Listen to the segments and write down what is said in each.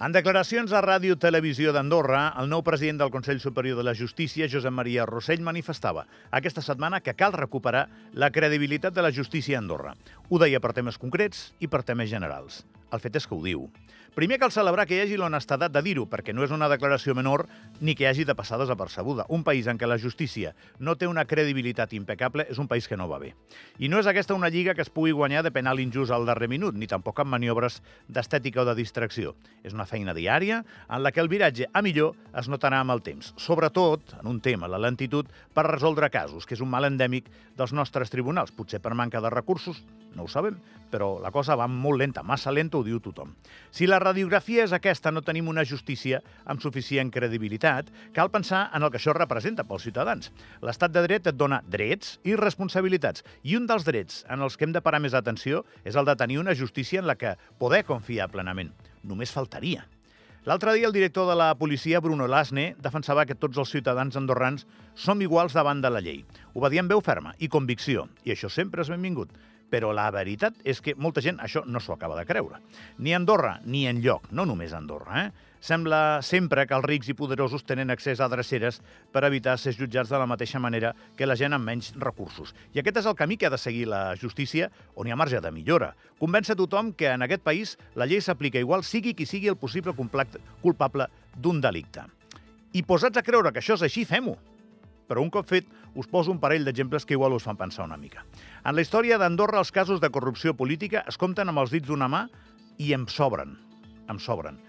En declaracions a Ràdio Televisió d'Andorra, el nou president del Consell Superior de la Justícia, Josep Maria Rossell, manifestava aquesta setmana que cal recuperar la credibilitat de la justícia a Andorra. Ho deia per temes concrets i per temes generals. El fet és que ho diu. Primer cal celebrar que hi hagi l'honestedat de dir-ho, perquè no és una declaració menor ni que hagi de passar desapercebuda. Un país en què la justícia no té una credibilitat impecable és un país que no va bé. I no és aquesta una lliga que es pugui guanyar de penal injust al darrer minut, ni tampoc amb maniobres d'estètica o de distracció. És una feina diària en la que el viratge a millor es notarà amb el temps. Sobretot, en un tema, la lentitud per resoldre casos, que és un mal endèmic dels nostres tribunals, potser per manca de recursos, no ho sabem, però la cosa va molt lenta, massa lenta, ho diu tothom. Si la radiografia és aquesta, no tenim una justícia amb suficient credibilitat, cal pensar en el que això representa pels ciutadans. L'estat de dret et dona drets i responsabilitats, i un dels drets en els que hem de parar més atenció és el de tenir una justícia en la que poder confiar plenament. Només faltaria. L'altre dia el director de la policia, Bruno Lasne, defensava que tots els ciutadans andorrans som iguals davant de la llei. Ho va dir amb veu ferma i convicció, i això sempre és benvingut però la veritat és que molta gent això no s'ho acaba de creure. Ni a Andorra, ni en lloc, no només a Andorra. Eh? Sembla sempre que els rics i poderosos tenen accés a dreceres per evitar ser jutjats de la mateixa manera que la gent amb menys recursos. I aquest és el camí que ha de seguir la justícia, on hi ha marge de millora. Convèncer tothom que en aquest país la llei s'aplica igual sigui qui sigui el possible culpable d'un delicte. I posats a creure que això és així, fem-ho però un cop fet us poso un parell d'exemples que igual us fan pensar una mica. En la història d'Andorra, els casos de corrupció política es compten amb els dits d'una mà i em sobren. Em sobren.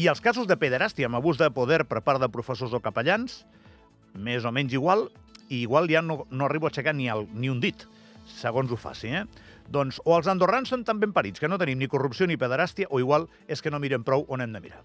I els casos de pederàstia amb abús de poder per part de professors o capellans, més o menys igual, i igual ja no, no arribo a aixecar ni, el, ni un dit, segons ho faci, eh? Doncs o els andorrans són tan ben parits que no tenim ni corrupció ni pederàstia, o igual és que no mirem prou on hem de mirar.